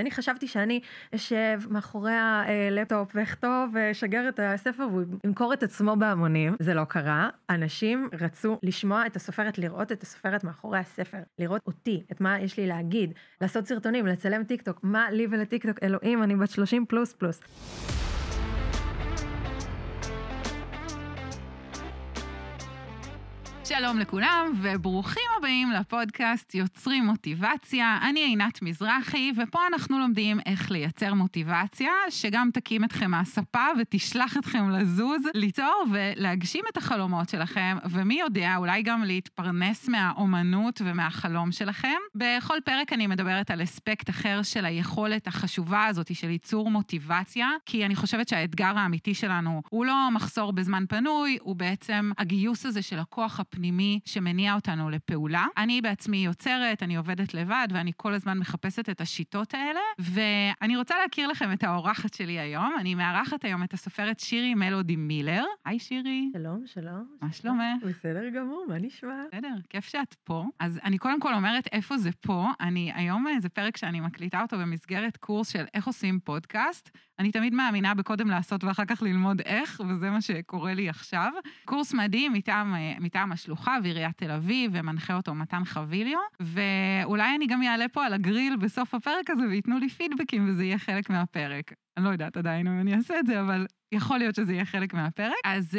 אני חשבתי שאני אשב מאחורי הלפטופ ואכתוב ואשגר את הספר והוא ימכור את עצמו בהמונים. זה לא קרה. אנשים רצו לשמוע את הסופרת, לראות את הסופרת מאחורי הספר, לראות אותי, את מה יש לי להגיד, לעשות סרטונים, לצלם טיק טוק, מה לי ולטיק טוק, אלוהים, אני בת 30 פלוס פלוס. שלום לכולם, וברוכים הבאים לפודקאסט יוצרים מוטיבציה. אני עינת מזרחי, ופה אנחנו לומדים איך לייצר מוטיבציה, שגם תקים אתכם מהספה ותשלח אתכם לזוז, ליצור ולהגשים את החלומות שלכם, ומי יודע, אולי גם להתפרנס מהאומנות ומהחלום שלכם. בכל פרק אני מדברת על אספקט אחר של היכולת החשובה הזאת של ייצור מוטיבציה, כי אני חושבת שהאתגר האמיתי שלנו הוא לא מחסור בזמן פנוי, הוא בעצם הגיוס הזה של הכוח הפנימי. פנימי שמניע אותנו לפעולה. אני בעצמי יוצרת, אני עובדת לבד, ואני כל הזמן מחפשת את השיטות האלה, ואני רוצה להכיר לכם את האורחת שלי היום. אני מארחת היום את הסופרת שירי מלודי מילר. היי שירי. שלום, שלום. מה שלומך? בסדר גמור, מה נשמע? בסדר, כיף שאת פה. אז אני קודם כל אומרת איפה זה פה. אני, היום זה פרק שאני מקליטה אותו במסגרת קורס של איך עושים פודקאסט. אני תמיד מאמינה בקודם לעשות ואחר כך ללמוד איך, וזה מה שקורה לי עכשיו. קורס מדהים מטעם, מטעם השלוחה ועיריית תל אביב, ומנחה אותו מתן חביליו, ואולי אני גם אעלה פה על הגריל בסוף הפרק הזה וייתנו לי פידבקים וזה יהיה חלק מהפרק. אני לא יודעת עדיין אם אני אעשה את זה, אבל יכול להיות שזה יהיה חלק מהפרק. אז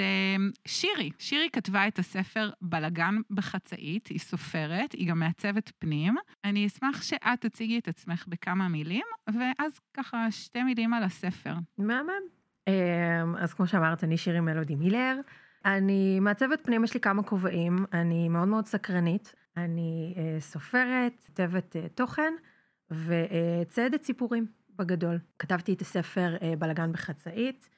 שירי, שירי כתבה את הספר בלגן בחצאית, היא סופרת, היא גם מעצבת פנים. אני אשמח שאת תציגי את עצמך בכמה מילים, ואז ככה שתי מילים על הספר. מהמם. אז כמו שאמרת, אני שירי מלודי מילר. אני מעצבת פנים, יש לי כמה כובעים, אני מאוד מאוד סקרנית. אני סופרת, כתבת תוכן וציידת סיפורים בגדול. כתבתי את הספר בלגן בחצאית.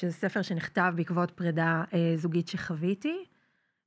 שזה ספר שנכתב בעקבות פרידה אה, זוגית שחוויתי,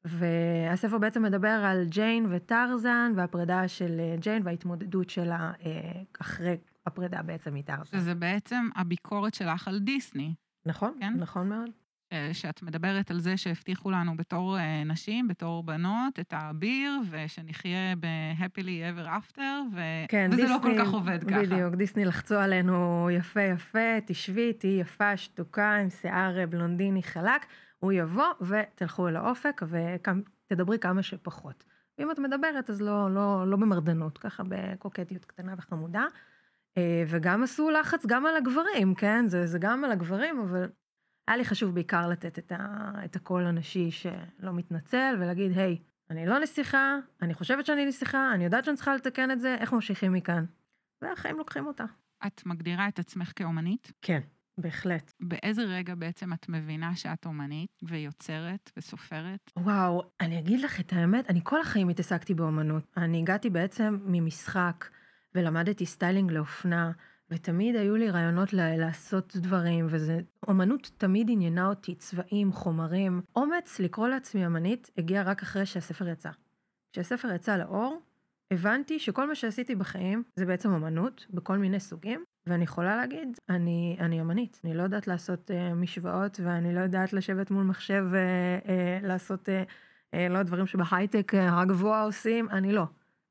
והספר בעצם מדבר על ג'יין וטרזן והפרידה של אה, ג'יין וההתמודדות שלה אה, אחרי הפרידה בעצם מטרזן. שזה בעצם הביקורת שלך על דיסני. נכון, כן? נכון מאוד. אה, שאת מדברת על זה שהבטיחו לנו בתור אה, נשים, בתור בנות, את האביר, ושנחיה ב-happily ever after, ו... כן, וזה דיסני, לא כל כך עובד ככה. בדיוק, דיסני לחצו עלינו יפה יפה, תשבי, תהיי יפה, שתוקה, עם שיער בלונדיני חלק, הוא יבוא ותלכו אל האופק ותדברי כמה שפחות. ואם את מדברת אז לא, לא, לא במרדנות, ככה בקוקטיות קטנה וחמודה. אה, וגם עשו לחץ גם על הגברים, כן? זה, זה גם על הגברים, אבל היה לי חשוב בעיקר לתת את, ה, את הקול הנשי שלא מתנצל ולהגיד, היי, אני לא נסיכה, אני חושבת שאני נסיכה, אני יודעת שאני צריכה לתקן את זה, איך ממשיכים מכאן? והחיים לוקחים אותה. את מגדירה את עצמך כאומנית? כן, בהחלט. באיזה רגע בעצם את מבינה שאת אומנית ויוצרת וסופרת? וואו, אני אגיד לך את האמת, אני כל החיים התעסקתי באומנות. אני הגעתי בעצם ממשחק ולמדתי סטיילינג לאופנה. ותמיד היו לי רעיונות לעשות דברים, וזה, אומנות תמיד עניינה אותי, צבעים, חומרים. אומץ לקרוא לעצמי אמנית הגיע רק אחרי שהספר יצא. כשהספר יצא לאור, הבנתי שכל מה שעשיתי בחיים זה בעצם אמנות, בכל מיני סוגים, ואני יכולה להגיד, אני, אני אמנית. אני לא יודעת לעשות uh, משוואות, ואני לא יודעת לשבת מול מחשב ולעשות, uh, uh, uh, לא דברים שבהייטק uh, הגבוה עושים, אני לא.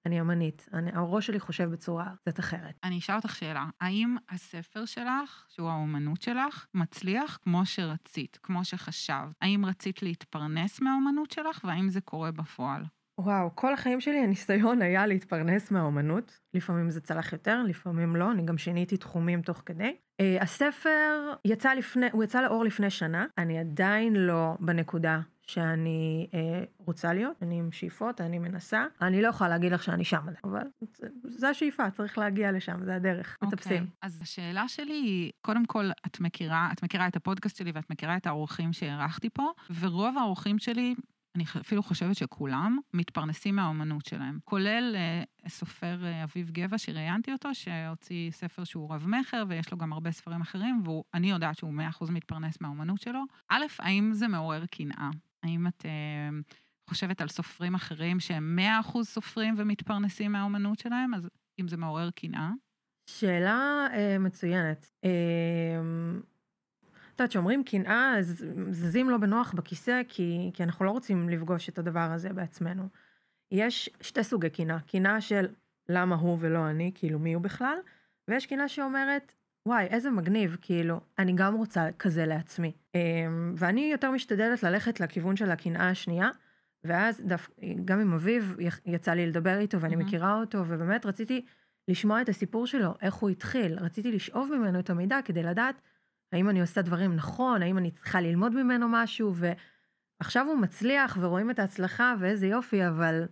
אני אמנית, אני, הראש שלי חושב בצורה קצת אחרת. אני אשאל אותך שאלה, האם הספר שלך, שהוא האומנות שלך, מצליח כמו שרצית, כמו שחשבת? האם רצית להתפרנס מהאומנות שלך, והאם זה קורה בפועל? וואו, כל החיים שלי הניסיון היה להתפרנס מהאומנות. לפעמים זה צלח יותר, לפעמים לא, אני גם שיניתי תחומים תוך כדי. Uh, הספר יצא לפני, הוא יצא לאור לפני שנה, אני עדיין לא בנקודה שאני אה, רוצה להיות, אני עם שאיפות, אני מנסה. אני לא יכולה להגיד לך שאני שם, אבל זה השאיפה, צריך להגיע לשם, זה הדרך, okay. אוקיי, מטפסים. אז השאלה שלי היא, קודם כל, את מכירה, את מכירה את הפודקאסט שלי ואת מכירה את האורחים שהערכתי פה, ורוב האורחים שלי אני אפילו חושבת שכולם מתפרנסים מהאומנות שלהם, כולל אה, סופר אה, אביב גבע שראיינתי אותו, שהוציא ספר שהוא רב-מכר ויש לו גם הרבה ספרים אחרים, ואני יודעת שהוא 100% מתפרנס מהאומנות שלו. א', האם זה מעורר קנאה? האם את אה, חושבת על סופרים אחרים שהם 100% סופרים ומתפרנסים מהאומנות שלהם? אז אם זה מעורר קנאה? שאלה אה, מצוינת. אה, את יודעת, כשאומרים קנאה, אז זזים לא בנוח בכיסא, כי, כי אנחנו לא רוצים לפגוש את הדבר הזה בעצמנו. יש שתי סוגי קנאה, קנאה של למה הוא ולא אני, כאילו מי הוא בכלל, ויש קינה שאומרת, וואי, איזה מגניב, כאילו, אני גם רוצה כזה לעצמי. אמ, ואני יותר משתדלת ללכת לכיוון של הקנאה השנייה, ואז דף, גם עם אביב יצא לי לדבר איתו ואני mm-hmm. מכירה אותו, ובאמת רציתי לשמוע את הסיפור שלו, איך הוא התחיל, רציתי לשאוב ממנו את המידע כדי לדעת האם אני עושה דברים נכון, האם אני צריכה ללמוד ממנו משהו, ועכשיו הוא מצליח ורואים את ההצלחה ואיזה יופי, אבל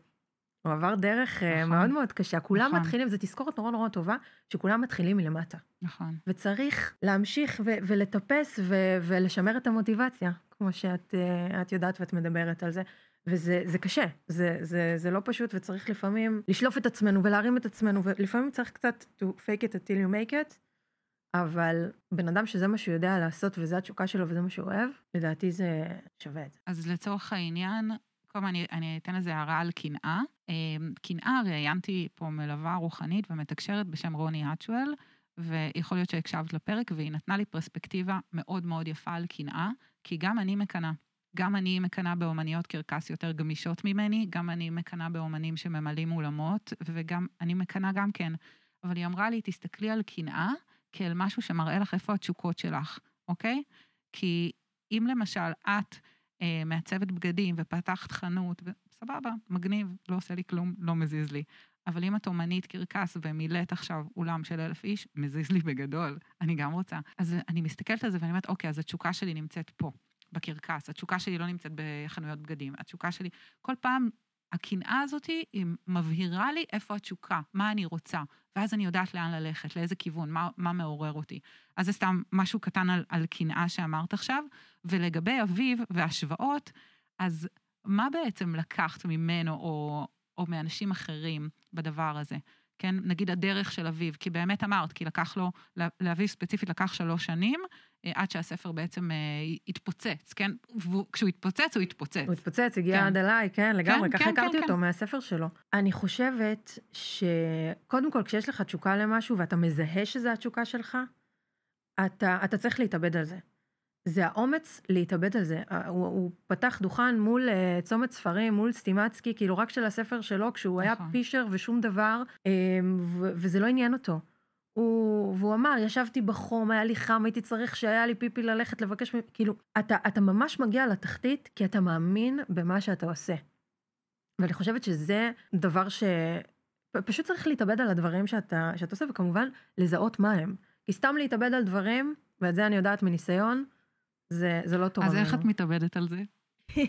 הוא עבר דרך אה, נכון. מאוד מאוד קשה. כולם נכון. מתחילים, זו תזכורת נורא נורא טובה, שכולם מתחילים מלמטה. נכון. וצריך להמשיך ו- ולטפס ו- ולשמר את המוטיבציה, כמו שאת uh, יודעת ואת מדברת על זה. וזה קשה, זה, זה, זה לא פשוט וצריך לפעמים לשלוף את עצמנו ולהרים את עצמנו ולפעמים צריך קצת to fake it until you make it, אבל בן אדם שזה מה שהוא יודע לעשות וזה התשוקה שלו וזה מה שהוא אוהב, לדעתי זה שווה את זה. אז לצורך העניין, קודם אני, אני אתן לזה הערה על קנאה. אמ, קנאה, ראיינתי פה מלווה רוחנית ומתקשרת בשם רוני האצ'ואל, ויכול להיות שהקשבת לפרק, והיא נתנה לי פרספקטיבה מאוד מאוד יפה על קנאה, כי גם אני מקנאה. גם אני מקנאה באומניות קרקס יותר גמישות ממני, גם אני מקנאה באומנים שממלאים אולמות, וגם אני מקנאה גם כן. אבל היא אמרה לי, תסתכלי על קנאה כאל משהו שמראה לך איפה התשוקות שלך, אוקיי? כי אם למשל את אה, מעצבת בגדים ופתחת חנות, סבבה, מגניב, לא עושה לי כלום, לא מזיז לי. אבל אם את אומנית קרקס ומילאת עכשיו אולם של אלף איש, מזיז לי בגדול, אני גם רוצה. אז אני מסתכלת על זה ואני אומרת, אוקיי, אז התשוקה שלי נמצאת פה. בקרקס, התשוקה שלי לא נמצאת בחנויות בגדים, התשוקה שלי, כל פעם הקנאה הזאת היא מבהירה לי איפה התשוקה, מה אני רוצה, ואז אני יודעת לאן ללכת, לאיזה כיוון, מה, מה מעורר אותי. אז זה סתם משהו קטן על, על קנאה שאמרת עכשיו, ולגבי אביב והשוואות, אז מה בעצם לקחת ממנו או, או מאנשים אחרים בדבר הזה? כן, נגיד הדרך של אביב, כי באמת אמרת, כי לקח לו, לאביב ספציפית לקח שלוש שנים, אה, עד שהספר בעצם אה, התפוצץ, כן? וכשהוא התפוצץ, הוא התפוצץ. הוא התפוצץ, הגיע כן. עד אליי, כן, לגמרי, כן, ככה כן, הכרתי כן, אותו כן. מהספר שלו. אני חושבת שקודם כל, כשיש לך תשוקה למשהו ואתה מזהה שזה התשוקה שלך, אתה, אתה צריך להתאבד על זה. זה האומץ להתאבד על זה. הוא, הוא פתח דוכן מול uh, צומת ספרים, מול סטימצקי, כאילו רק של הספר שלו, כשהוא נכון. היה פישר ושום דבר, um, ו- וזה לא עניין אותו. הוא, והוא אמר, ישבתי בחום, היה לי חם, הייתי צריך שהיה לי פיפי ללכת לבקש, כאילו, אתה, אתה ממש מגיע לתחתית כי אתה מאמין במה שאתה עושה. ואני חושבת שזה דבר ש... פשוט צריך להתאבד על הדברים שאתה, שאתה עושה, וכמובן לזהות מה הם. כי סתם להתאבד על דברים, ואת זה אני יודעת מניסיון, זה, זה לא טוב. אז איך את מתאבדת על זה?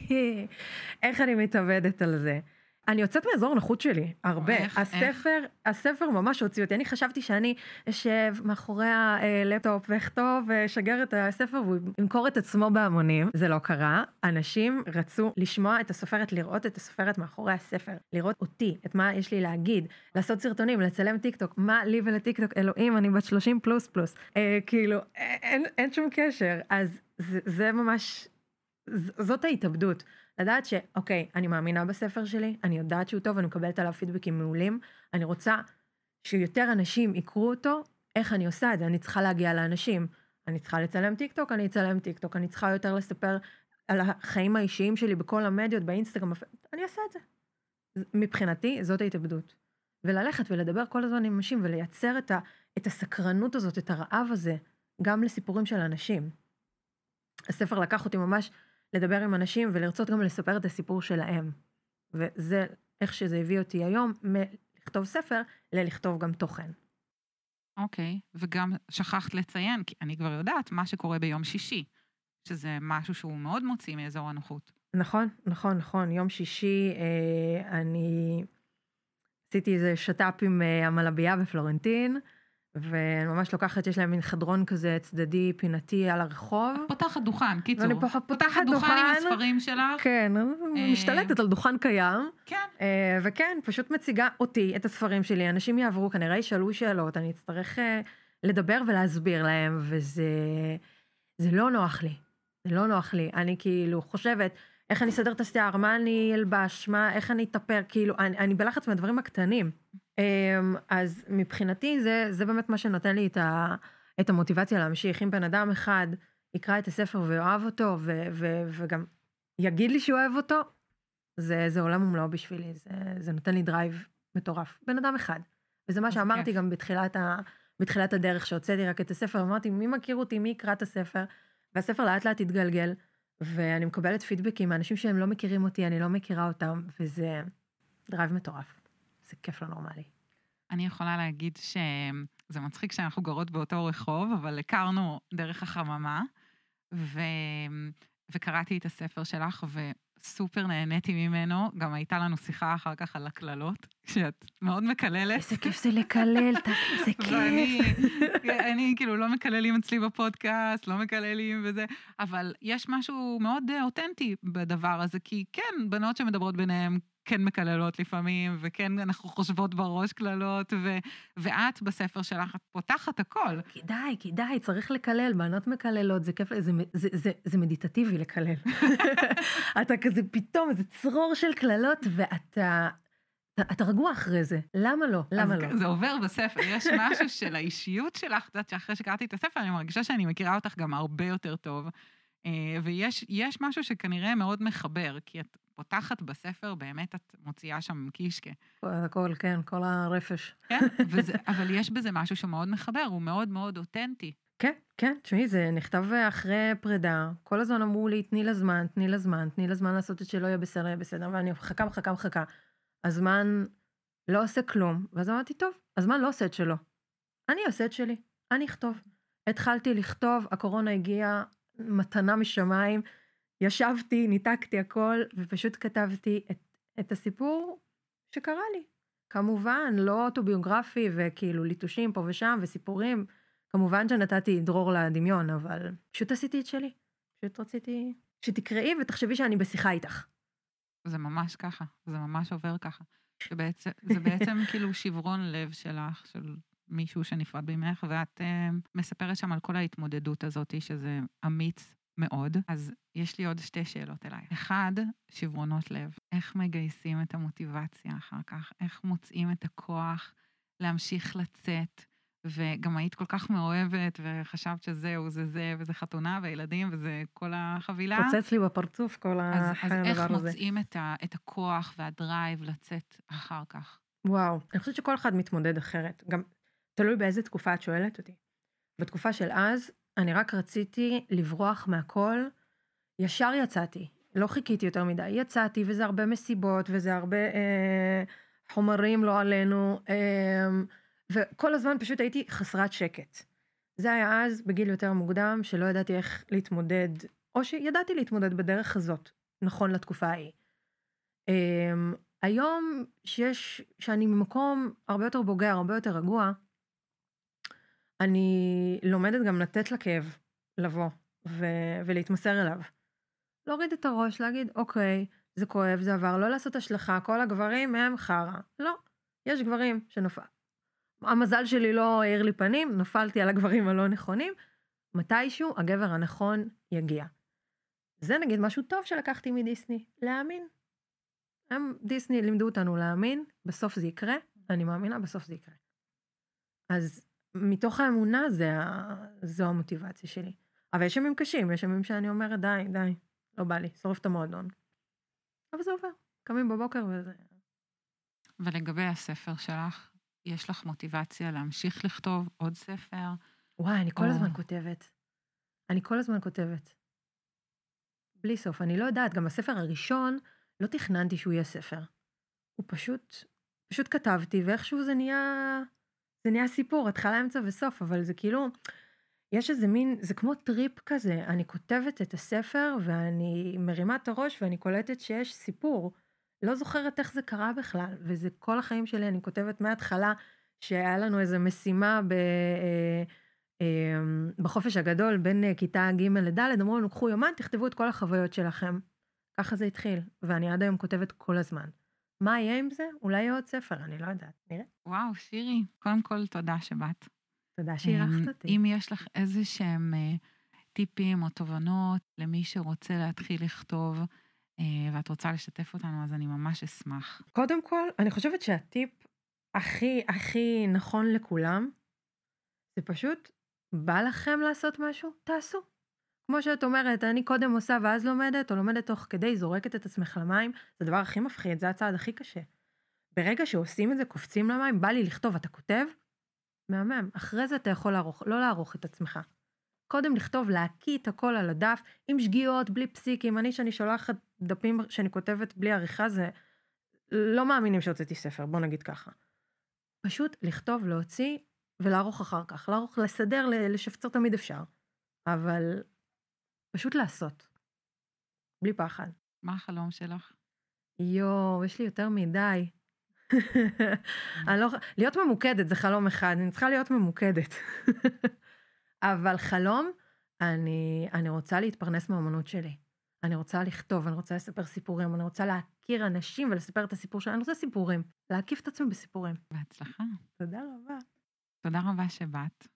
איך אני מתאבדת על זה? אני יוצאת מאזור הנוחות שלי, הרבה. איך, הספר, איך? הספר ממש הוציא אותי. אני חשבתי שאני אשב מאחורי הלפטופ ואכתוב ואשגר את הספר והוא ימכור את עצמו בהמונים. זה לא קרה. אנשים רצו לשמוע את הסופרת, לראות את הסופרת מאחורי הספר, לראות אותי, את מה יש לי להגיד, לעשות סרטונים, לצלם טיק טוק, מה לי ולטיק טוק, אלוהים, אני בת 30 פלוס פלוס. אה, כאילו, אין, אין שום קשר. אז זה, זה ממש, זאת ההתאבדות. לדעת שאוקיי, אני מאמינה בספר שלי, אני יודעת שהוא טוב, אני מקבלת עליו פידבקים מעולים, אני רוצה שיותר אנשים יקראו אותו, איך אני עושה את זה? אני צריכה להגיע לאנשים. אני צריכה לצלם טיק טוק, אני אצלם טיק טוק, אני צריכה יותר לספר על החיים האישיים שלי בכל המדיות, באינסטגרם, אני אעשה את זה. מבחינתי, זאת ההתאבדות. וללכת ולדבר כל הזמן עם אנשים ולייצר את, ה, את הסקרנות הזאת, את הרעב הזה, גם לסיפורים של אנשים. הספר לקח אותי ממש לדבר עם אנשים ולרצות גם לספר את הסיפור שלהם. וזה איך שזה הביא אותי היום מלכתוב ספר ללכתוב גם תוכן. אוקיי, okay, וגם שכחת לציין, כי אני כבר יודעת מה שקורה ביום שישי, שזה משהו שהוא מאוד מוציא מאזור הנוחות. נכון, נכון, נכון. יום שישי אה, אני עשיתי איזה שת"פ עם אה, המלבייה בפלורנטין. וממש לוקחת, יש להם מין חדרון כזה צדדי, פינתי על הרחוב. פותחת דוכן, קיצור. ואני פותחת, פותחת דוכן, דוכן עם הספרים שלך. כן, אה... משתלטת על דוכן קיים. כן. אה, וכן, פשוט מציגה אותי, את הספרים שלי, אנשים יעברו, כנראה ישאלו שאלות, אני אצטרך אה, לדבר ולהסביר להם, וזה זה לא נוח לי. זה לא נוח לי. אני כאילו חושבת, איך אני אסדר את השיער, מה אני אלבש, מה, איך אני אתאפר, כאילו, אני, אני בלחץ מהדברים הקטנים. אמ, אז מבחינתי זה, זה באמת מה שנותן לי את, ה, את המוטיבציה להמשיך. אם בן אדם אחד יקרא את הספר ואוהב אותו, ו, ו, וגם יגיד לי שהוא אוהב אותו, זה, זה עולם ומלואו בשבילי, זה, זה נותן לי דרייב מטורף. בן אדם אחד. וזה מה שאמרתי גם בתחילת בתחילת הדרך שהוצאתי רק את הספר, אמרתי, מי מכיר אותי, מי יקרא את הספר? והספר לאט לאט התגלגל, ואני מקבלת פידבקים מאנשים שהם לא מכירים אותי, אני לא מכירה אותם, וזה דרייב מטורף. זה כיף לא נורמלי. אני יכולה להגיד שזה מצחיק שאנחנו גרות באותו רחוב, אבל הכרנו דרך החממה, ו... וקראתי את הספר שלך, וסופר נהניתי ממנו. גם הייתה לנו שיחה אחר כך על הקללות, שאת מאוד מקללת. איזה כיף זה לקלל, איזה כיף. ואני, אני כאילו לא מקללים אצלי בפודקאסט, לא מקללים וזה, אבל יש משהו מאוד אותנטי בדבר הזה, כי כן, בנות שמדברות ביניהן כן מקללות לפעמים, וכן אנחנו חושבות בראש קללות, ו- ואת בספר שלך, את פותחת הכל. כדאי, כדאי, צריך לקלל, בנות מקללות, זה כיף, זה, זה, זה, זה מדיטטיבי לקלל. אתה כזה פתאום, איזה צרור של קללות, ואתה... אתה רגוע אחרי זה, למה לא? למה לא? זה עובר בספר, יש משהו של האישיות שלך, את יודעת שאחרי שקראתי את הספר, אני מרגישה שאני מכירה אותך גם הרבה יותר טוב. אה, ויש משהו שכנראה מאוד מחבר, כי את פותחת בספר, באמת את מוציאה שם קישקה. הכל, כן, כל הרפש. כן, וזה, אבל יש בזה משהו שמאוד מחבר, הוא מאוד מאוד אותנטי. כן, כן, תשמעי, זה נכתב אחרי פרידה, כל הזמן אמרו לי, תני לה זמן, תני לה זמן, תני לה זמן לעשות את שלא יהיה בסדר, יהיה בסדר, ואני מחכה, מחכה, מחכה. הזמן לא עושה כלום, ואז אמרתי, טוב, הזמן לא עושה את שלו. אני עושה את שלי, אני אכתוב. התחלתי לכתוב, הקורונה הגיעה, מתנה משמיים, ישבתי, ניתקתי הכל, ופשוט כתבתי את, את הסיפור שקרה לי. כמובן, לא אוטוביוגרפי וכאילו ליטושים פה ושם וסיפורים. כמובן שנתתי דרור לדמיון, אבל פשוט עשיתי את שלי. פשוט רציתי שתקראי ותחשבי שאני בשיחה איתך. זה ממש ככה, זה ממש עובר ככה. שבעצם, זה בעצם כאילו שברון לב שלך, של מישהו שנפרד ממך, ואת uh, מספרת שם על כל ההתמודדות הזאת, שזה אמיץ מאוד. אז יש לי עוד שתי שאלות אליי. אחד, שברונות לב. איך מגייסים את המוטיבציה אחר כך? איך מוצאים את הכוח להמשיך לצאת? וגם היית כל כך מאוהבת, וחשבת שזהו, זה זה, וזה חתונה, וילדים, וזה כל החבילה. פוצץ לי בפרצוף כל הדבר הזה. אז איך מוצאים את, ה, את הכוח והדרייב לצאת אחר כך? וואו, אני חושבת שכל אחד מתמודד אחרת. גם תלוי באיזה תקופה את שואלת אותי. בתקופה של אז, אני רק רציתי לברוח מהכל, ישר יצאתי, לא חיכיתי יותר מדי, יצאתי וזה הרבה מסיבות וזה הרבה אה, חומרים לא עלינו, אה, וכל הזמן פשוט הייתי חסרת שקט. זה היה אז בגיל יותר מוקדם, שלא ידעתי איך להתמודד, או שידעתי להתמודד בדרך הזאת, נכון לתקופה ההיא. אה, היום שיש, שאני ממקום הרבה יותר בוגר, הרבה יותר רגוע, אני לומדת גם לתת לכאב לבוא ו- ולהתמסר אליו. להוריד את הראש, להגיד, אוקיי, זה כואב, זה עבר, לא לעשות השלכה, כל הגברים הם חרא. לא, יש גברים שנפל. המזל שלי לא האיר לי פנים, נפלתי על הגברים הלא נכונים. מתישהו הגבר הנכון יגיע. זה נגיד משהו טוב שלקחתי מדיסני, להאמין. הם, דיסני לימדו אותנו להאמין, בסוף זה יקרה, אני מאמינה, בסוף זה יקרה. אז מתוך האמונה זה, זו המוטיבציה שלי. אבל יש ימים קשים, יש ימים שאני אומרת, די, די, לא בא לי, שורף את המועדון. אבל זה עובר, קמים בבוקר וזה... ולגבי הספר שלך, יש לך מוטיבציה להמשיך לכתוב עוד ספר? וואי, אני כל או... הזמן כותבת. אני כל הזמן כותבת. בלי סוף. אני לא יודעת, גם הספר הראשון, לא תכננתי שהוא יהיה ספר. הוא פשוט, פשוט כתבתי, ואיכשהו זה נהיה... זה נהיה סיפור, התחלה, אמצע וסוף, אבל זה כאילו, יש איזה מין, זה כמו טריפ כזה, אני כותבת את הספר ואני מרימה את הראש ואני קולטת שיש סיפור. לא זוכרת איך זה קרה בכלל, וזה כל החיים שלי, אני כותבת מההתחלה שהיה לנו איזו משימה ב... אה, אה, בחופש הגדול בין אה, כיתה ג' לד', אמרו לנו, קחו יומן, תכתבו את כל החוויות שלכם. ככה זה התחיל, ואני עד היום כותבת כל הזמן. מה יהיה עם זה? אולי יהיה עוד ספר, אני לא יודעת. נראה. וואו, שירי, קודם כל תודה שבאת. תודה שאירחת אמ, אותי. אם יש לך איזה שהם אה, טיפים או תובנות למי שרוצה להתחיל לכתוב, אה, ואת רוצה לשתף אותנו, אז אני ממש אשמח. קודם כל, אני חושבת שהטיפ הכי הכי נכון לכולם, זה פשוט, בא לכם לעשות משהו? תעשו. כמו שאת אומרת, אני קודם עושה ואז לומדת, או לומדת תוך כדי, זורקת את עצמך למים, זה הדבר הכי מפחיד, זה הצעד הכי קשה. ברגע שעושים את זה, קופצים למים, בא לי לכתוב, אתה כותב, מהמם. אחרי זה אתה יכול לערוך, לא לערוך את עצמך. קודם לכתוב, להקיא את הכל על הדף, עם שגיאות, בלי פסיקים. אני, שאני שולחת דפים שאני כותבת בלי עריכה, זה... לא מאמינים שהוצאתי ספר, בוא נגיד ככה. פשוט לכתוב, להוציא ולערוך אחר כך. לערוך, לסדר, לשפצר תמיד אפשר. אבל פשוט לעשות. בלי פחד. מה החלום שלך? יואו, יש לי יותר מדי. אני לא, להיות ממוקדת זה חלום אחד, אני צריכה להיות ממוקדת. אבל חלום, אני, אני רוצה להתפרנס מהאמנות שלי. אני רוצה לכתוב, אני רוצה לספר סיפורים, אני רוצה להכיר אנשים ולספר את הסיפור שלי, אני רוצה סיפורים, להקיף את עצמי בסיפורים. בהצלחה. תודה רבה. תודה רבה שבאת.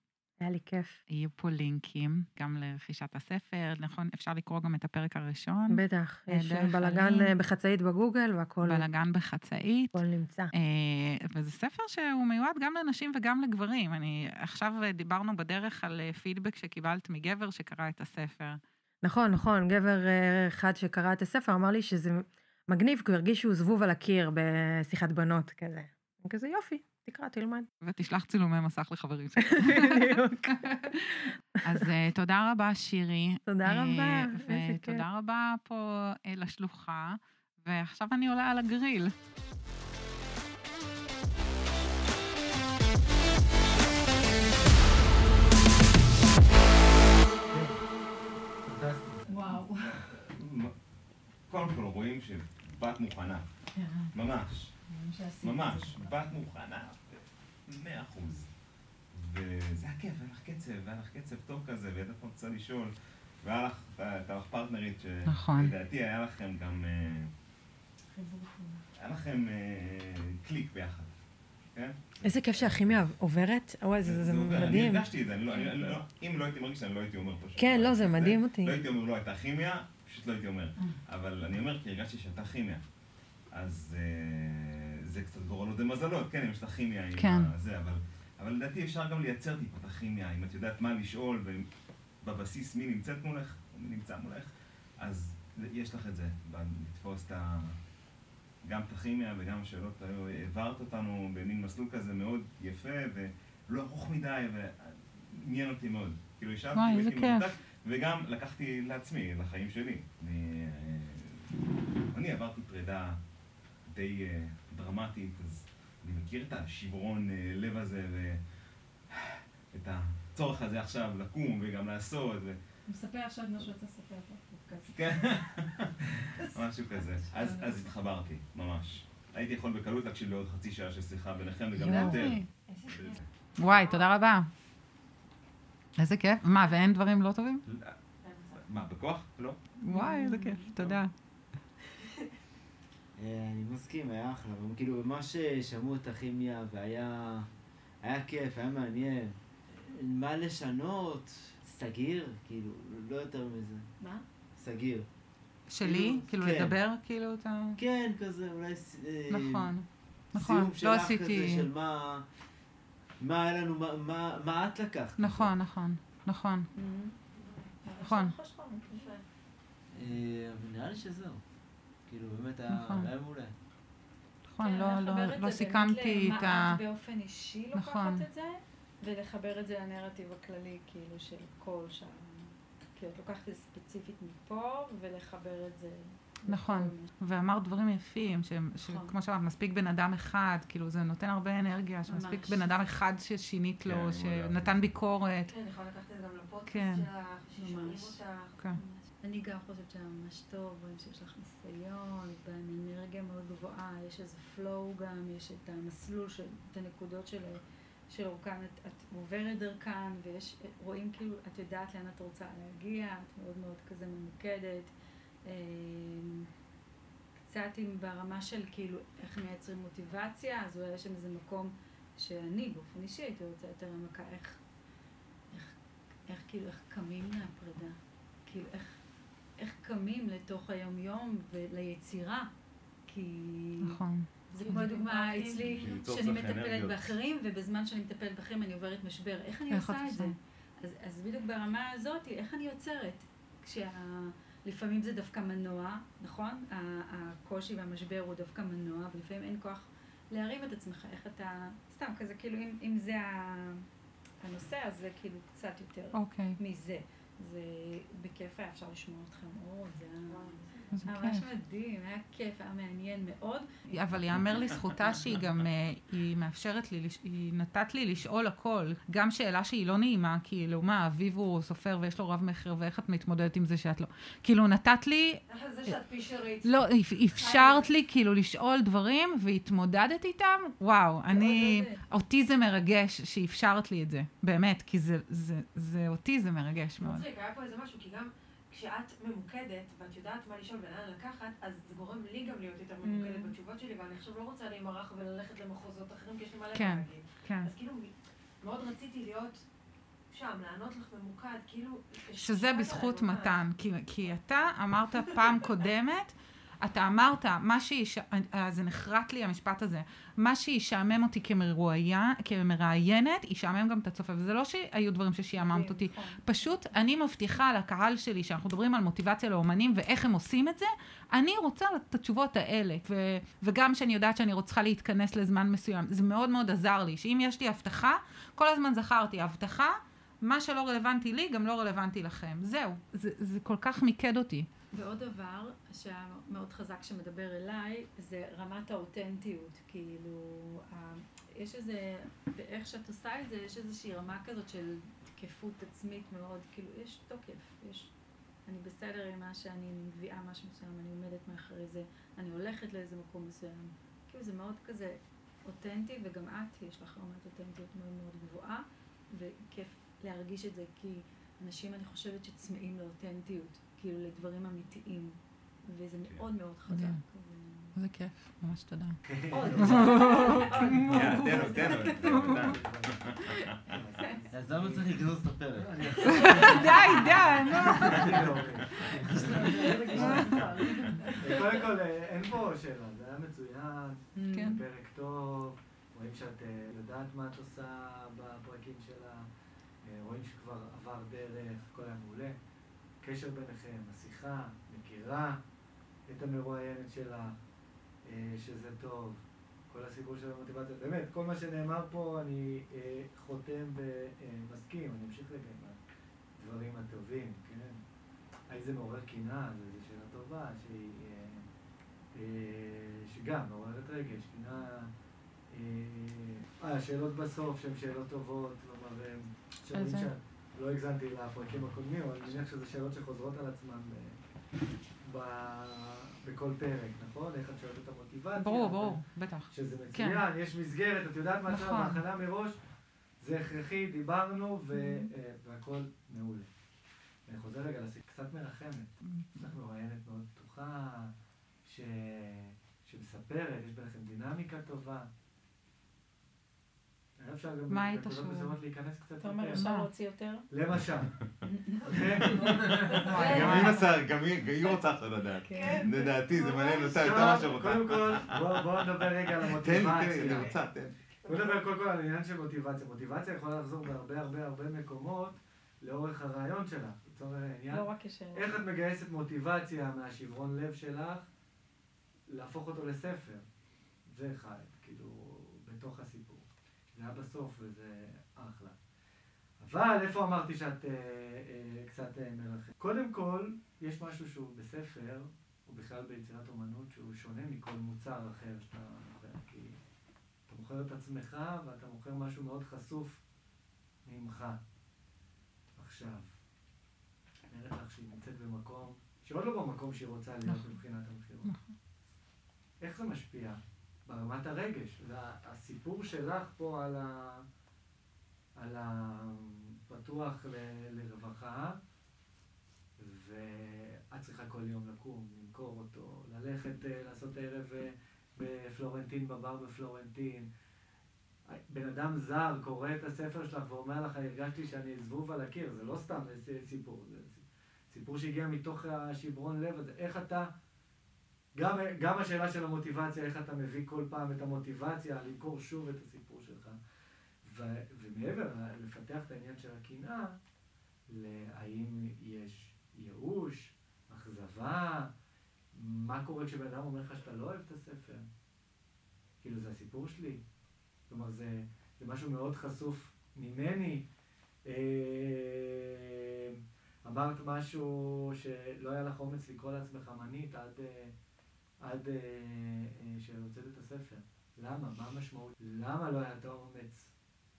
היה לי כיף. יהיו פה לינקים גם לרכישת הספר, נכון? אפשר לקרוא גם את הפרק הראשון. בטח, אה, יש בלאגן. אה, בחצאית בגוגל והכל בלאגן בחצאית. הכל נמצא. אה, וזה ספר שהוא מיועד גם לנשים וגם לגברים. אני, עכשיו דיברנו בדרך על פידבק שקיבלת מגבר שקרא את הספר. נכון, נכון, גבר אחד שקרא את הספר אמר לי שזה מגניב, כי הוא הרגיש שהוא זבוב על הקיר בשיחת בנות כזה. כזה יופי, תקרא, תלמד. ותשלח צילומי מסך לחברים שלך. בדיוק. אז אה, תודה רבה, שירי. תודה אה, רבה, איזה כיף. ותודה רבה פה אה, לשלוחה. ועכשיו אני עולה על הגריל. וואו. קודם כל רואים שבת מוכנה, ממש, ממש, בת מוכנה, מאה אחוז. וזה היה כיף, היה לך קצב, היה לך קצב טוב כזה, וידעת מה רוצה לשאול, והיה לך, הייתה לך פרטנרית, נכון. שלדעתי היה לכם גם, אה, היה לכם אה, קליק ביחד, כן? איזה כיף שהכימיה עוברת, וואי, זה מדהים. אני הרגשתי את זה, אני לא- אני לא- אם לא הייתי מרגיש, אני לא הייתי אומר פשוט. כן, לא, זה מדהים אותי. לא הייתי אומר לא הייתה כימיה, פשוט לא הייתי אומר. אבל אני אומר כי הרגשתי שהייתה כימיה. אז אה, זה קצת גורלות ומזלות, כן, אם יש לך כימיה עם כן. זה, אבל... אבל לדעתי אפשר גם לייצר טיפה את הכימיה, אם את יודעת מה לשאול, ובבסיס מי נמצאת מולך, או מי נמצא מולך, אז יש לך את זה, לתפוס את ה... גם את הכימיה וגם השאלות, האלו. העברת אותנו במין מסלול כזה מאוד יפה, ולא ארוך מדי, ועניין אותי מאוד. כאילו ישבתי, וואי, איזה כיף. וגם לקחתי לעצמי, לחיים שלי. אני, אה, אני עברתי פרידה די אה, דרמטית, אז אני מכיר את השברון אה, לב הזה, ואת הצורך הזה עכשיו לקום וגם לעשות, ו... מספר עכשיו מה שהוא רוצה לספר פה. כן, משהו כזה. אז, אז התחברתי, ממש. הייתי יכול בקלות להקשיב לעוד חצי שעה של שיחה ביניכם וגם. יותר. וואי, תודה רבה. איזה כיף. מה, ואין דברים לא טובים? מה, בכוח? לא? וואי, איזה כיף, תודה. אה, אני מסכים, היה אחלה, אבל כאילו ממש שמעו את הכימיה והיה היה כיף, היה מעניין. מה לשנות? סגיר, כאילו, לא יותר מזה. מה? סגיר. שלי? כאילו, כאילו כן. לדבר, כאילו, אתה... כן, כזה, אולי... אה, נכון. נכון, סיום לא שלך כזה עשיתי... של מה... מה היה לנו, מה- מה- מה את לקחת? נכון, נכון, נכון. נכון. אה, נראה לי שזהו. כאילו, באמת היה נכון. היה מעולה. נכון, כן, לא, לחבר לא, את לא זה באמת סיכמתי את למה ה... את באופן אישי לוקחת נכון. את זה, ולחבר את זה לנרטיב הכללי, כאילו, של כל שם. כאילו, את לוקחת את זה ספציפית מפה, ולחבר את זה... נכון. ואמרת דברים יפים, שהם- נכון. שכמו שאמרת, מספיק בן אדם אחד, כאילו זה נותן הרבה אנרגיה, שמספיק. בן אדם אחד ששינית כן, לו, אני מאוד שנתן ביקורת. כן, יכולה לקחת את זה גם לפודקאסט כן. שלך, ששומעים. אותך. אני גם חושבת שהיה ממש טוב, רואים שיש לך ניסיון, ועם אנרגיה מאוד גבוהה, יש איזה flow גם, יש את המסלול, של, את הנקודות של, של אורכן, את, את עוברת דרכן, ויש, רואים כאילו, את יודעת לאן את רוצה להגיע, את מאוד מאוד כזה ממוקדת. אמ, קצת עם ברמה של כאילו איך מייצרים מוטיבציה, אז אולי יש שם איזה מקום שאני באופן אישי הייתי רוצה יותר עמקה, איך, איך, איך כאילו, איך קמים מהפרידה, כאילו איך, איך קמים לתוך היום-יום וליצירה, כי נכון. זה כמו דוגמה אצלי, שאני מטפלת. באחרים, ובזמן שאני מטפלת באחרים אני עוברת משבר. איך אני עושה את זה? אז, אז בדיוק ברמה הזאת, איך אני יוצרת? כשלפעמים זה דווקא מנוע, נכון? הקושי והמשבר הוא דווקא מנוע, ולפעמים אין כוח להרים את עצמך, איך אתה, סתם כזה, כאילו, אם, אם זה הנושא, אז זה כאילו קצת יותר אוקיי, מזה. זה בכיף היה אפשר לשמוע אתכם עוד, זה היה ממש כיף. מדהים, היה כיף, היה מעניין מאוד. אבל יאמר לזכותה שהיא גם, אה, היא מאפשרת לי, היא נתת לי לשאול הכל. גם שאלה שהיא לא נעימה, כאילו, מה, אביב הוא סופר ויש לו רב מכר, ואיך את מתמודדת עם זה שאת לא... כאילו, נתת לי, זה שאת פישרית. לא, אפ- אפשרת לי כאילו לשאול דברים והתמודדת איתם, וואו, אני... אותי זה מרגש שאפשרת לי את זה, באמת, כי זה, זה, זה אותי זה מרגש מאוד. מצחיק, היה פה איזה משהו, כי גם כשאת ממוקדת, ואת יודעת מה לשאול ולאן לקחת, אז זה גורם לי גם להיות יותר ממוקדת Mm. בתשובות שלי, ואני עכשיו לא רוצה להימרח וללכת למחוזות אחרים, כי יש לי מלא כן. להגיד. כן. אז כאילו, מאוד רציתי להיות שם, לענות לך ממוקד, כאילו... שזה בזכות. מתן, כי, כי אתה אמרת פעם קודמת, אתה אמרת, מה שיש... אה, זה נחרט לי המשפט הזה, מה שישעמם אותי כמרואיין, כמראיינת, ישעמם גם את הצופה, וזה לא שהיו דברים ששיעממת אותי, נכון. פשוט אני מבטיחה לקהל שלי, שאנחנו מדברים על מוטיבציה לאומנים ואיך הם עושים את זה, אני רוצה את התשובות האלה. ו- וגם שאני יודעת שאני רוצה להתכנס לזמן מסוים, זה מאוד מאוד עזר לי, שאם יש לי הבטחה, כל הזמן זכרתי, הבטחה, מה שלא רלוונטי לי, גם לא רלוונטי לכם. זהו, זה, זה כל כך מיקד אותי. ועוד דבר שהיה מאוד חזק שמדבר אליי, זה רמת האותנטיות. כאילו, יש איזה, באיך שאת עושה את זה, יש איזושהי רמה כזאת של תקפות עצמית מאוד, כאילו, יש תוקף, יש... אני בסדר עם מה שאני מביאה משהו מסוים, אני עומדת מאחורי זה, אני הולכת לאיזה מקום מסוים. כאילו, זה מאוד כזה אותנטי, וגם את, יש לך רמת אותנטיות מאוד מאוד גבוהה, וכיף להרגיש את זה, כי אנשים, אני חושבת, שצמאים לאותנטיות, כאילו לדברים אמיתיים, וזה מאוד מאוד חזק. איזה כיף, ממש תודה. עוד. יאללה, תן לו, תן לו. אז למה צריך לגנוז את הפרק? די, די, נו. קודם כל, אה, אין פה שאלה, זה היה מצוין, כן. פרק טוב, רואים שאת אה, יודעת מה את עושה בפרקים שלה, אה, רואים שכבר עבר דרך, הכל היה מעולה. קשר ביניכם, השיחה, מכירה את המרואיינת שלך, אה, שזה טוב. כל הסיפור של המוטיבציה, באמת, כל מה שנאמר פה אני אה, חותם ומסכים, אני אמשיך עם הדברים הטובים, כן? האם זה מעורר קנאה? זו שאלה טובה, שהיא... אה, אה, שגם מעוררת רגש, קנאה... אה, השאלות בסוף שהן שאלות טובות, כלומר, אה, שלא הגזמתי לפרקים הקודמים, אבל אני מניח שזה שאלות שחוזרות על עצמן ב- ב- בכל פרק, נכון? איך את שואלת את המוטיבציה? ברור, ברור, בטח. שזה כן. מצוין, יש מסגרת, את יודעת מה נכון. בהכנה מראש, זה הכרחי, דיברנו, ו- Mm-hmm. אה, והכל מעולה. אני חוזר רגע לסיפור, קצת מרחמת. Mm-hmm. יש לך מרואיינת מאוד פתוחה, ש... שמספרת, יש ביניכם דינמיקה טובה. היה אפשר גם מה היית? מסוימות להיכנס קצת אתה אומר, יותר. אפשר מה? להוציא יותר? למשל. אוקיי? גם היא מסר, גם היא רוצה עכשיו לדעת. כן. לדעתי, זה מעניין אותה יותר מאשר אותה. קודם כל, בואו בוא נדבר רגע על תן לי, המוטיבציה. תן לי, אני רוצה, תן. בוא נדבר קודם כל על עניין של מוטיבציה. מוטיבציה יכולה לחזור בהרבה הרבה הרבה מקומות לאורך הרעיון שלך. לצורך העניין, לא רק כשאלה. איך את מגייסת מוטיבציה מהשברון לב שלך להפוך אותו לספר? זה אחד, כאילו, בתוך הסיפור. זה היה בסוף וזה אחלה. אבל איפה אמרתי שאת אה, אה, קצת אה, מרחמת? קודם כל, יש משהו שהוא בספר, או בכלל ביצירת אומנות, שהוא שונה מכל מוצר אחר שאתה מוכר. כי אתה מוכר את עצמך ואתה מוכר משהו מאוד חשוף ממך. עכשיו, אני אראה לך שהיא נמצאת במקום, שעוד לא במקום שהיא רוצה להיות נכון. מבחינת המכירות. נכון. איך זה משפיע? ברמת הרגש. זה ה- הסיפור שלך פה על ה... על הפתוח ל- לרווחה, ואת צריכה כל יום לקום, למכור אותו, ללכת אה, לעשות ערב אה, בפלורנטין, בבר בפלורנטין. בן אדם זר קורא את הספר שלך ואומר לך, הרגשתי שאני זבוב על הקיר, זה לא סתם סיפור, זה סיפור שהגיע מתוך השברון לב הזה. איך אתה, גם, גם השאלה של המוטיבציה, איך אתה מביא כל פעם את המוטיבציה למכור שוב את הסיפור שלך. ו- ומעבר לפתח את העניין של הקנאה, להאם יש ייאוש, אכזבה, מה קורה כשבן אדם אומר לך שאתה לא אוהב את הספר? כאילו זה הסיפור שלי. כלומר, זה, זה משהו מאוד חשוף ממני. אה, אמרת משהו שלא היה לך אומץ לקרוא לעצמך אמנית עד, אה, עד אה, אה, שהוצאת את הספר. למה? מה המשמעות? למה לא היה את האומץ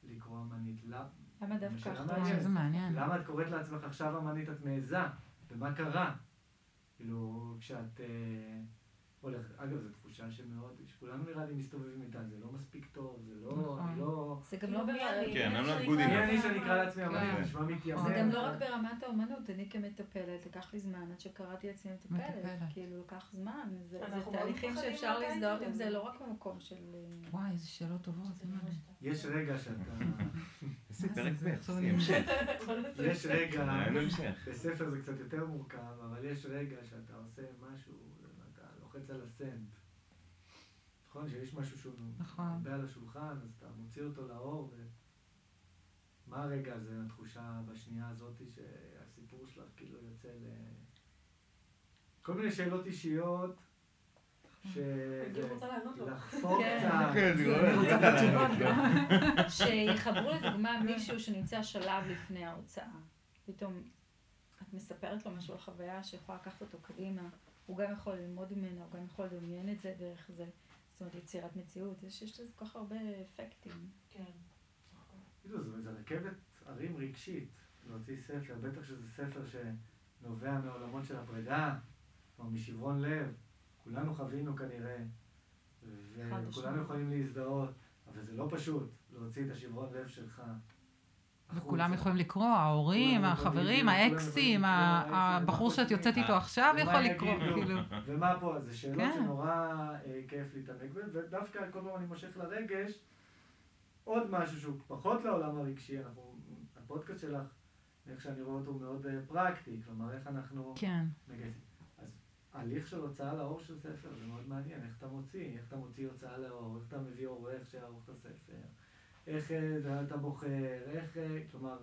לקרוא אמנית? למה? למה דווקא? מעניינת. זה מעניין. למה את קוראת לעצמך עכשיו אמנית, את מעיזה? ומה קרה? כאילו, כשאת אה, הולכת, אגב, זו תחושה שמאוד, שכולנו נראה לי מסתובבים איתה, זה לא מספיק טוב, זה לא, נכון. אני לא... זה גם לא ברמה... כן, I'm not good מי enough. אני שאני אקרא לעצמי אמנית, כן. זה נשמע מתיימר. זה גם לא רק ברמת האומנות, אני כמטפלת, לקח לי זמן עד שקראתי לעצמי מטפלת. כאילו לקח זמן, זה תהליכים שאפשר להזדהות עם. זה לא רק במקום של... וואי, איזה שאלות טובות. יש רגע שאתה... מה פרק זה, זה? ב', אני- המשך. יש רגע, המשך. בספר זה קצת יותר מורכב, אבל יש רגע שאתה עושה משהו, לוחץ על הסנד. נכון? שיש משהו שהוא נכון. הרבה על השולחן, אז אתה מוציא אותו לאור, ו... מה הרגע הזה, התחושה בשנייה הזאת שהסיפור שלך כאילו יוצא ל... כל מיני שאלות אישיות, ש... אני רוצה לענות לו. לחפור כן. קצת. כן, גם. שיחברו לדוגמה מישהו שנמצא שלב לפני ההוצאה. פתאום את מספרת לו משהו על חוויה שיכולה לקחת אותו קדימה. הוא גם יכול ללמוד ממנה, הוא גם יכול לדמיין את זה דרך זה. זאת אומרת, יצירת מציאות. יש, יש לזה כל כך הרבה אפקטים. כן. כאילו, זה, זה רכבת הרים רגשית, להוציא ספר, בטח שזה ספר שנובע מעולמות של הפרידה, או משברון לב. כולנו חווינו כנראה, וכולנו. יכולים להזדהות, אבל זה לא פשוט להוציא את השברון לב שלך. החוצה. יכולים לקרוא, ההורים, כולם החברים, כולם האקסים, כולם הבחור שאת יוצאת איתו אה, עכשיו יכול לקרוא? כאילו. ומה פה? זה שאלות כן. שנורא אה, כיף להתעמק בהן, ודווקא כל פעם אני מושך לרגש, עוד משהו שהוא פחות לעולם הרגשי, אנחנו, הפודקאסט שלך, איך שאני רואה אותו, הוא מאוד אה, פרקטי, כלומר איך אנחנו כן. מגייסים. אז הליך של הוצאה לאור של ספר זה מאוד מעניין, איך אתה מוציא, איך אתה מוציא הוצאה לאור, איך אתה מביא עורך שיערוך את הספר, איך אה, זה אתה בוחר, איך, אה, כלומר,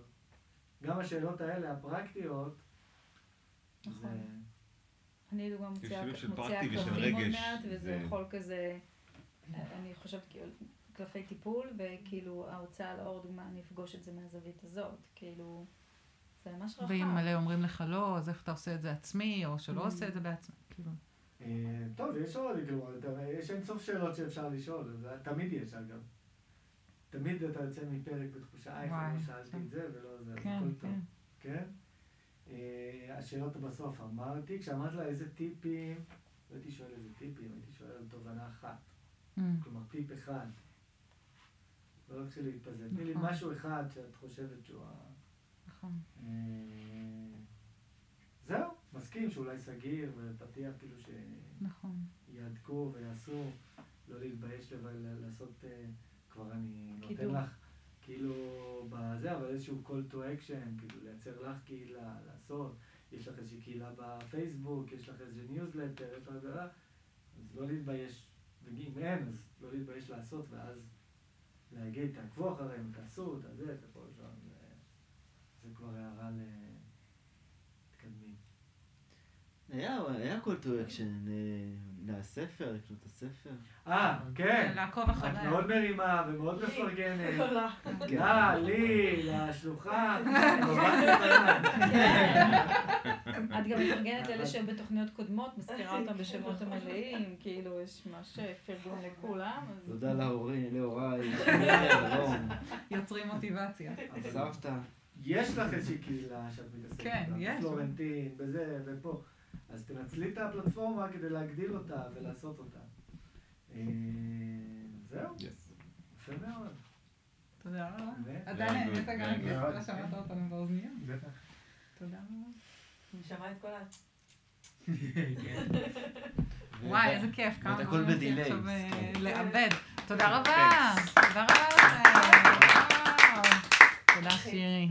גם השאלות האלה, הפרקטיות, נכון. זה... אני לדוגמה מוציאה קלפים עוד. מעט, וזה זה- יכול כזה, אני חושבת כאילו, קלפי טיפול, וכאילו ההוצאה לאור, דוגמה, אני אפגוש את זה מהזווית הזאת, כאילו, זה ממש רחב. ואם מלא אומרים לך לא, אז איך אתה עושה את זה עצמי, או שלא Mm. עושה את זה בעצמי, כאילו. אה, טוב, יש עוד, כאילו, יש אין סוף שאלות שאפשר לשאול, זה תמיד יש אגב. תמיד אתה יוצא מפרק בתחושה, וואי, אני שאלתי את זה ולא זה, כן, הכל טוב. כן. כן? אה, השאלות בסוף, אמרתי, כשאמרת לה איזה טיפים, לא הייתי שואל איזה טיפים, הייתי שואל על תובנה אחת. Mm. כלומר, טיפ אחד. לא להתחיל להתפזר. תני לי נכון. משהו אחד שאת חושבת שהוא ה... נכון. אה, זהו, מסכים שאולי סגיר ופתיח כאילו נכון. שיהדקו ויעשו, לא להתבייש לעשות, אה, כבר אני נותן. לך כאילו בזה, אבל איזשהו call to action, כאילו לייצר לך קהילה, לעשות, יש לך איזושהי קהילה בפייסבוק, יש לך איזה ניוזלטר, יש לך זה, אז לא להתבייש, ואם אין, אז לא להתבייש לעשות, ואז להגיד, תעקבו אחריהם, תעשו, את הכל שם, זה- זה כבר הערה ל... היה, היה call to action אה, לספר, לקנות את הספר. אה, כן. לעקוב את אחריה. מאוד מרימה ומאוד מפרגנת. גדולה. לה, לי, לשלוחה, נורא קטנה. את גם מפרגנת לאלה שהם בתוכניות קודמות, מזכירה אותם בשמות המלאים, כאילו, יש ממש פרגון לכולם. תודה להורים, להוריי, יוצרים מוטיבציה. סבתא. יש לך איזושהי קהילה שאת מתעסקת כן, יש. בפלורנטין, בזה ופה. אז תנצלי את הפלטפורמה כדי להגדיל אותה ולעשות אותה. אה, זהו, יפה מאוד. תודה רבה. עדיין נהנית גם, כי שמעת אותנו באוזניות. בטח. תודה רבה. אני שמעה את כל ה... וואי, איזה כיף, כמה דברים בדיליי, עכשיו אה, כן. לעבד. תודה רבה. תודה רבה לכם. תודה שירי.